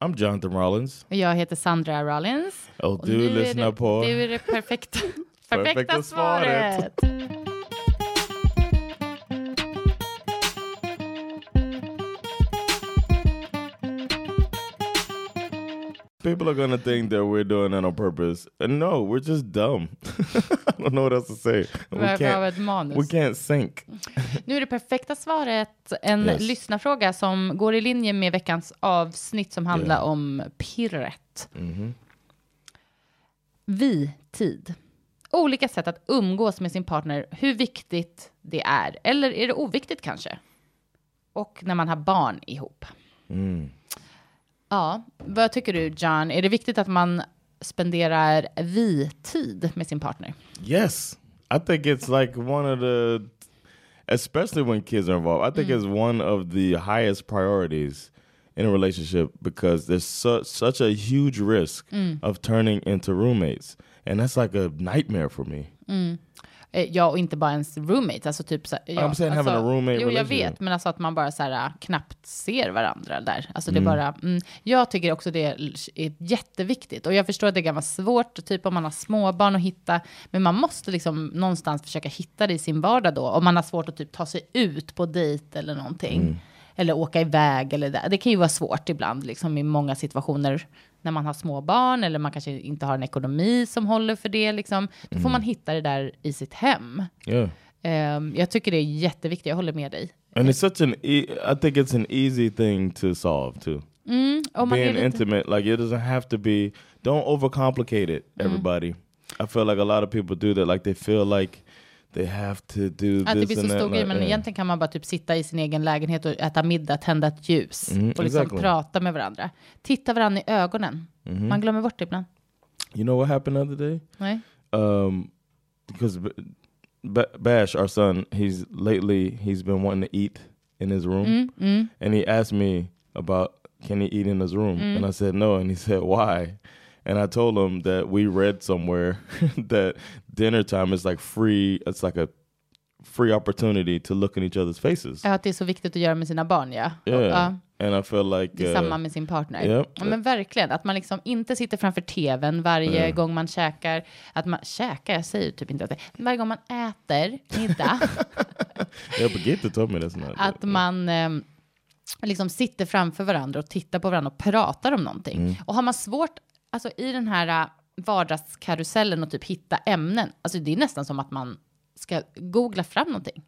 I'm Jonathan Rollins. Och jag heter Sandra Rollins. Och du är lyssnar det, på... Nu är det perfekta, perfekta, Perfekta svaret. svaret. People are gonna think that we're doing it on purpose. And no, we're just dumb. I don't know what else to say. We can't, we can't sync. Nu är det perfekta svaret en Yes. lyssnarfråga som går i linje med veckans avsnitt som handlar Yeah. om pirret. Mhm. Vi-tid. Olika sätt att umgås med sin partner, hur viktigt det är. Eller är det oviktigt kanske? Och när man har barn ihop. Mm. Ja, vad tycker du John? Är det viktigt att man spenderar vi-tid med sin partner? Yes. I think it's like one of the, especially when kids are involved, I think Mm. it's one of the highest priorities in a relationship because there's su- such a huge risk Mm. of turning into roommates. And that's like a nightmare for me. Eh, Ja, och inte bara ens roommates, alltså typ så här, ja, I'm saying alltså, having a roommate Jo, jag vet, men alltså att man bara så här, knappt ser varandra där. Alltså det Mm. bara, mm, jag tycker också det är jätteviktigt. Och jag förstår att det kan vara svårt, typ om man har småbarn att hitta, men man måste liksom någonstans försöka hitta det i sin vardag då. Om man har svårt att typ ta sig ut på dejt eller någonting. Mm. Eller åka iväg eller det. Det kan ju vara svårt ibland, liksom i många situationer när man har små barn eller man kanske inte har en ekonomi som håller för det. Liksom. Då Mm. får man hitta det där i sitt hem. Yeah. Ehm, jag tycker det är jätteviktigt, jag håller med dig. And it's such an, e- I think it's an easy thing to solve too. Mm, Being intimate, like it doesn't have to be, don't overcomplicate it, Mm. everybody. I feel like a lot of people do that, like they feel like they have to do att det blir så stor grej, men yeah. egentligen kan man bara typ sitta i sin egen lägenhet och äta middag, tända ett ljus Mm, och liksom exactly. prata med varandra. Titta varandra i ögonen. Mhm. Man glömmer bort det ibland. You know what happened the other day? Nej? Um, because B- B- Bash, our son, he's lately he's been wanting to eat in his room, Mm, mm. and he asked me about can he eat in his room, Mm. and I said no, and he said why, and I told him that we read somewhere that dinner time is like free. It's like a free opportunity to look in each other's faces. Ja, att det är så viktigt att göra med sina barn, ja. Yeah, Ja. and I feel like Det är uh, samma med sin partner. Yep. Ja, men verkligen, att man liksom inte sitter framför tvn varje Mm. gång man käkar. Att man käkar, jag säger typ inte att det, varje gång man äter middag. yeah, but Gita told me that's not. att man eh, liksom sitter framför varandra och tittar på varandra och pratar om någonting. Mm. Och har man svårt, alltså i den här eh, vardagskarusellen och typ hitta ämnen, alltså det är nästan som att man ska googla fram någonting.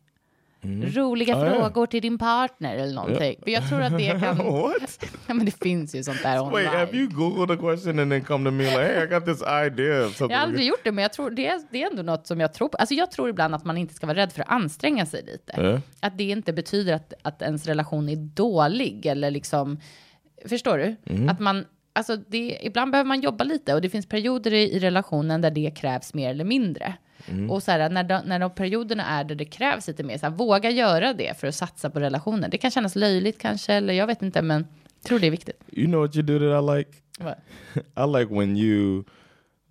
Roliga Ah, ja. frågor till din partner eller någonting. För jag tror att det kan... what? ja, men det finns ju sånt där online. Wait, have you googled a question and then come to me like, hey, I got this idea? Jag har aldrig gjort det, men jag tror det är, det är ändå något som jag tror på. Alltså jag tror ibland att man inte ska vara rädd för att anstränga sig lite. Ja. Att det inte betyder att, att ens relation är dålig eller liksom, förstår du? Mm. Att man, alltså det, ibland behöver man jobba lite och det finns perioder i, i relationen där det krävs mer eller mindre. Mm. Och så här, när, de, när de perioderna är där det krävs lite mer, så här, våga göra det för att satsa på relationen. Det kan kännas löjligt kanske, eller jag vet inte, men jag tror det är viktigt. You know what you do that I like? What? I like when you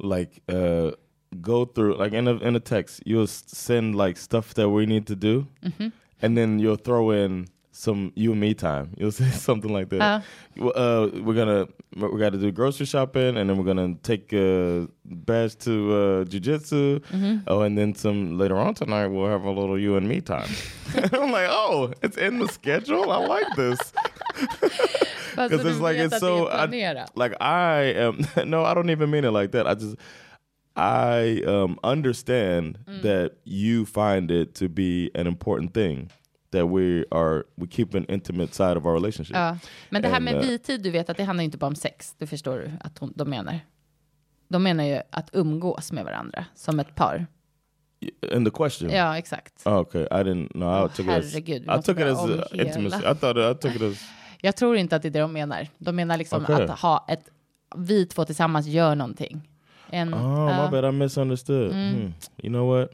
like uh go through like in a in a text you'll send like stuff that we need to do Mhm. and then you'll throw in some you and me time. You'll say something like that. Well, Uh, we're gonna we got to do grocery shopping and then we're gonna take uh bash to uh jujitsu. Mhm. Oh, and then some later on tonight we'll have a little you and me time. I'm like, oh, it's in the schedule. I like this. Because it's like it's att det är so I, like I am no, I don't even mean it like that. I just I um, understand Mm. that you find it to be an important thing that we are we keep an intimate side of our relationship. Ja, men det här And, med uh, vitid, du vet att det handlar inte bara om sex. Det förstår du att hon, de menar. De menar ju att umgås med varandra som ett par. In the question. Ja, exakt. Oh, okay, I didn't know. I Åh, took it as herregud, vi I took it as uh, intimacy. I thought I took it as Jag tror inte att det är det de menar. De menar liksom Okay. att ha ett, vi två tillsammans gör någonting. En, Oh, ja. my bad. I misunderstood. Hmm. You know what?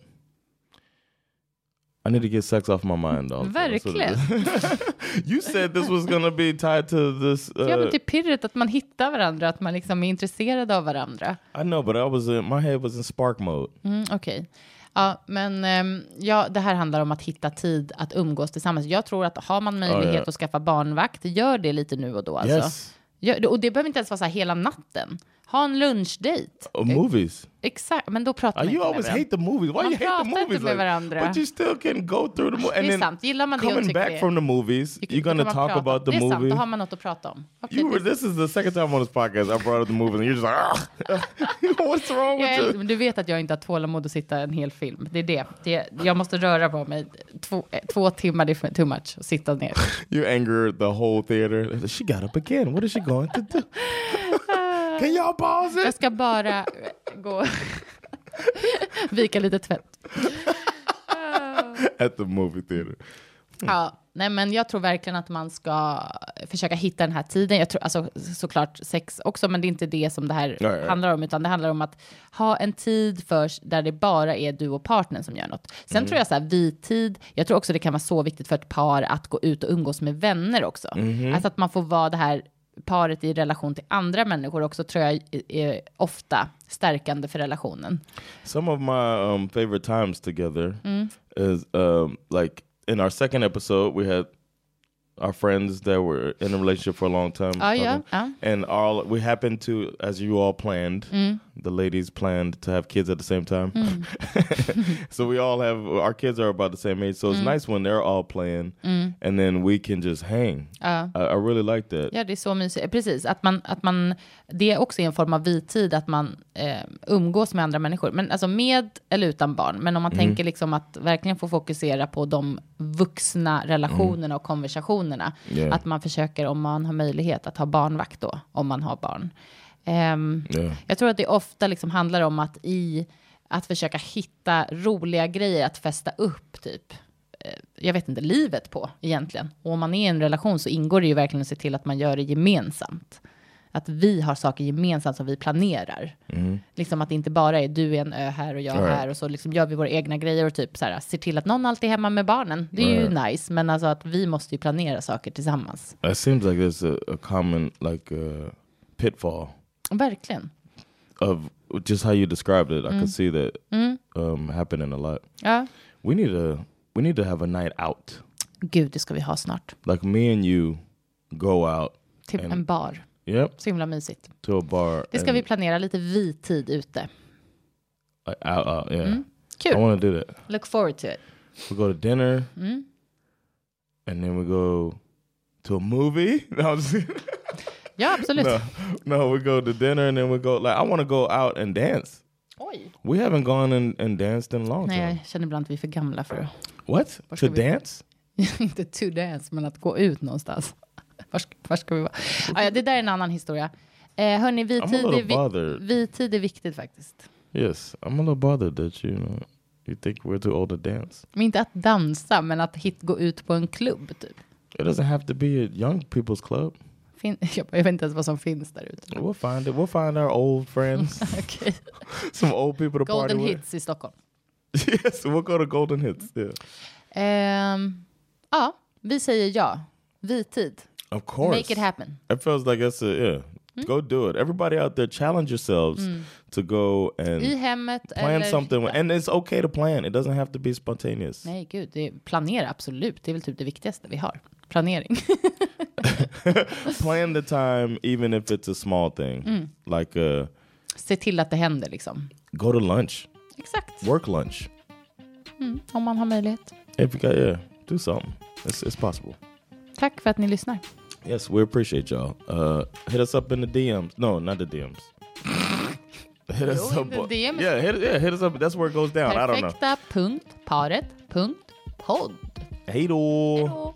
I need to get sex off my mind. Also. Verkligen. you said this was gonna be tied to this. Uh, Ja, men till pirret att man hittar varandra, att man liksom är intresserad av varandra. I know, but I was in my head was in spark mode. Mm, Okej. Ja, men ehm, ja, det här handlar om att hitta tid att umgås tillsammans. Jag tror att har man möjlighet ja. att skaffa barnvakt, gör det lite nu och då. Alltså. Yes. Gör, och det behöver inte ens vara så här hela natten. Ha en lunchdate. Uh, movies. Exakt, men då pratar Uh, man you inte med always varandra. hate the movies. Why Man you hate the pratar inte movies? med varandra. But you still can go through the movie. Det är sant. Gillar man det coming back det- from the movies, Då you're gonna talk prata. about the det är sant, movie. då har man något att prata om. Okej, You were, this is the second time on this podcast I brought up the movies, and you're just like, what's wrong with you? du vet att jag inte har tålamod att sitta en hel film. Det är det. det jag måste röra på mig. Två, eh, två timmar, det är too much. att Sitta ner. You angered the whole theater. She got up again. What is she going to do? Can y'all pause Jag ska bara eh, gå vika lite tvätt. At the movie theater. Ja, nej men jag tror verkligen att man ska försöka hitta den här tiden. Jag tror, alltså, såklart sex också, men det är inte det som det här ja. handlar om, utan det handlar om att ha en tid först där det bara är du och partnern som gör något. Sen Mm. tror jag så här, vi-tid, jag tror också det kan vara så viktigt för ett par att gå ut och umgås med vänner också. Mhm. Alltså att man får vara det här paret i relation till andra människor också tror jag är- ofta stärkande för relationen. Some of my um, favorite times together is um, like in our second episode, we had our friends that were in a relationship for a long time. Talking. ja. And all we happened to, as you all planned, the ladies planned to have kids at the same time. so we all have our kids are about the same age. So it's nice when they're all playing, and then we can just hang. Ja. I, I really like that. Ja, det är så mysigt. Precis, att man, att man, det är också en form av vitid, att man eh, umgås med andra människor. Men alltså med eller utan barn. Men om man tänker liksom att verkligen få fokusera på de vuxna relationerna och konversationerna. Yeah. Att man försöker, om man har möjlighet, att ha barnvakt då, om man har barn. Ehm, Yeah. Jag tror att det ofta liksom handlar om att i att försöka hitta roliga grejer att fästa upp, typ. eh, Jag vet inte, livet på egentligen. Och om man är i en relation så ingår det ju verkligen att se till att man gör det gemensamt. Att vi har saker gemensamt som vi planerar. Liksom att det inte bara är du är en ö här och jag Right. här och så liksom gör vi våra egna grejer och typ så här, ser till att någon alltid är hemma med barnen. Det är ju nice, men alltså att vi måste ju planera saker tillsammans. It seems like there's a, a common like uh, pitfall Verkligen. of just how you described it. I could see that um, happening a lot. Ja. We need a we need to have a night out. Gud, det ska vi ha snart. Like me and you go out. Till And- en bar. Yep, Så himla mysigt. to a bar. Det ska vi planera lite vi-tid ute. like, out, out, yeah. I Kul. want to do that. Look forward to it. We go to dinner, and then we go to a movie. No, I'm just- Ja, absolut. no, no, we go to dinner, and then we go. Like I want to go out and dance. Oj. We haven't gone and, and danced in a long Nej, time. jag känner ibland att vi är för gamla för. What to vi- dance? inte to dance, men att gå ut någonstans. Var ska, var ska vi vara? Ah, ja, det där är en annan historia. Eh, hörni, vi tid, är vi tid är viktigt faktiskt. Yes, I'm a little bothered that you know you think we're too old to dance. Men inte att dansa, men att hit, gå ut på en klubb. Typ. It doesn't have to be a young people's club. Fin, jag, jag vet inte ens vad som finns där ute. We'll find it. We'll find our old friends, Okej. some old people to Golden party hits i Stockholm. with. yes, we'll go to Golden Hits. Yeah, Ehm, ja, vi säger ja. Vi tid. of course. Make it happen. It feels like it's a yeah. Go do it. Everybody out there, challenge yourselves to go and I hemmet plan something. And it's okay to plan. It doesn't have to be spontaneous. Nej, gud. Det planera, absolut. Det är väl typ det viktigaste vi har. Planering. plan the time, even if it's a small thing. Like uh, Se till att det händer liksom. go to lunch, Exakt. work lunch. Om man har möjlighet. If you got yeah, do something. It's it's possible. Tack för att ni lyssnar. Yes, we appreciate y'all. Uh, hit us up in the DMs. No, not the DMs. hit us Jo, up. DMs. Yeah, hit, yeah, hit us up. That's where it goes down. I don't know. Perfekta.paret.podd. Hey, då.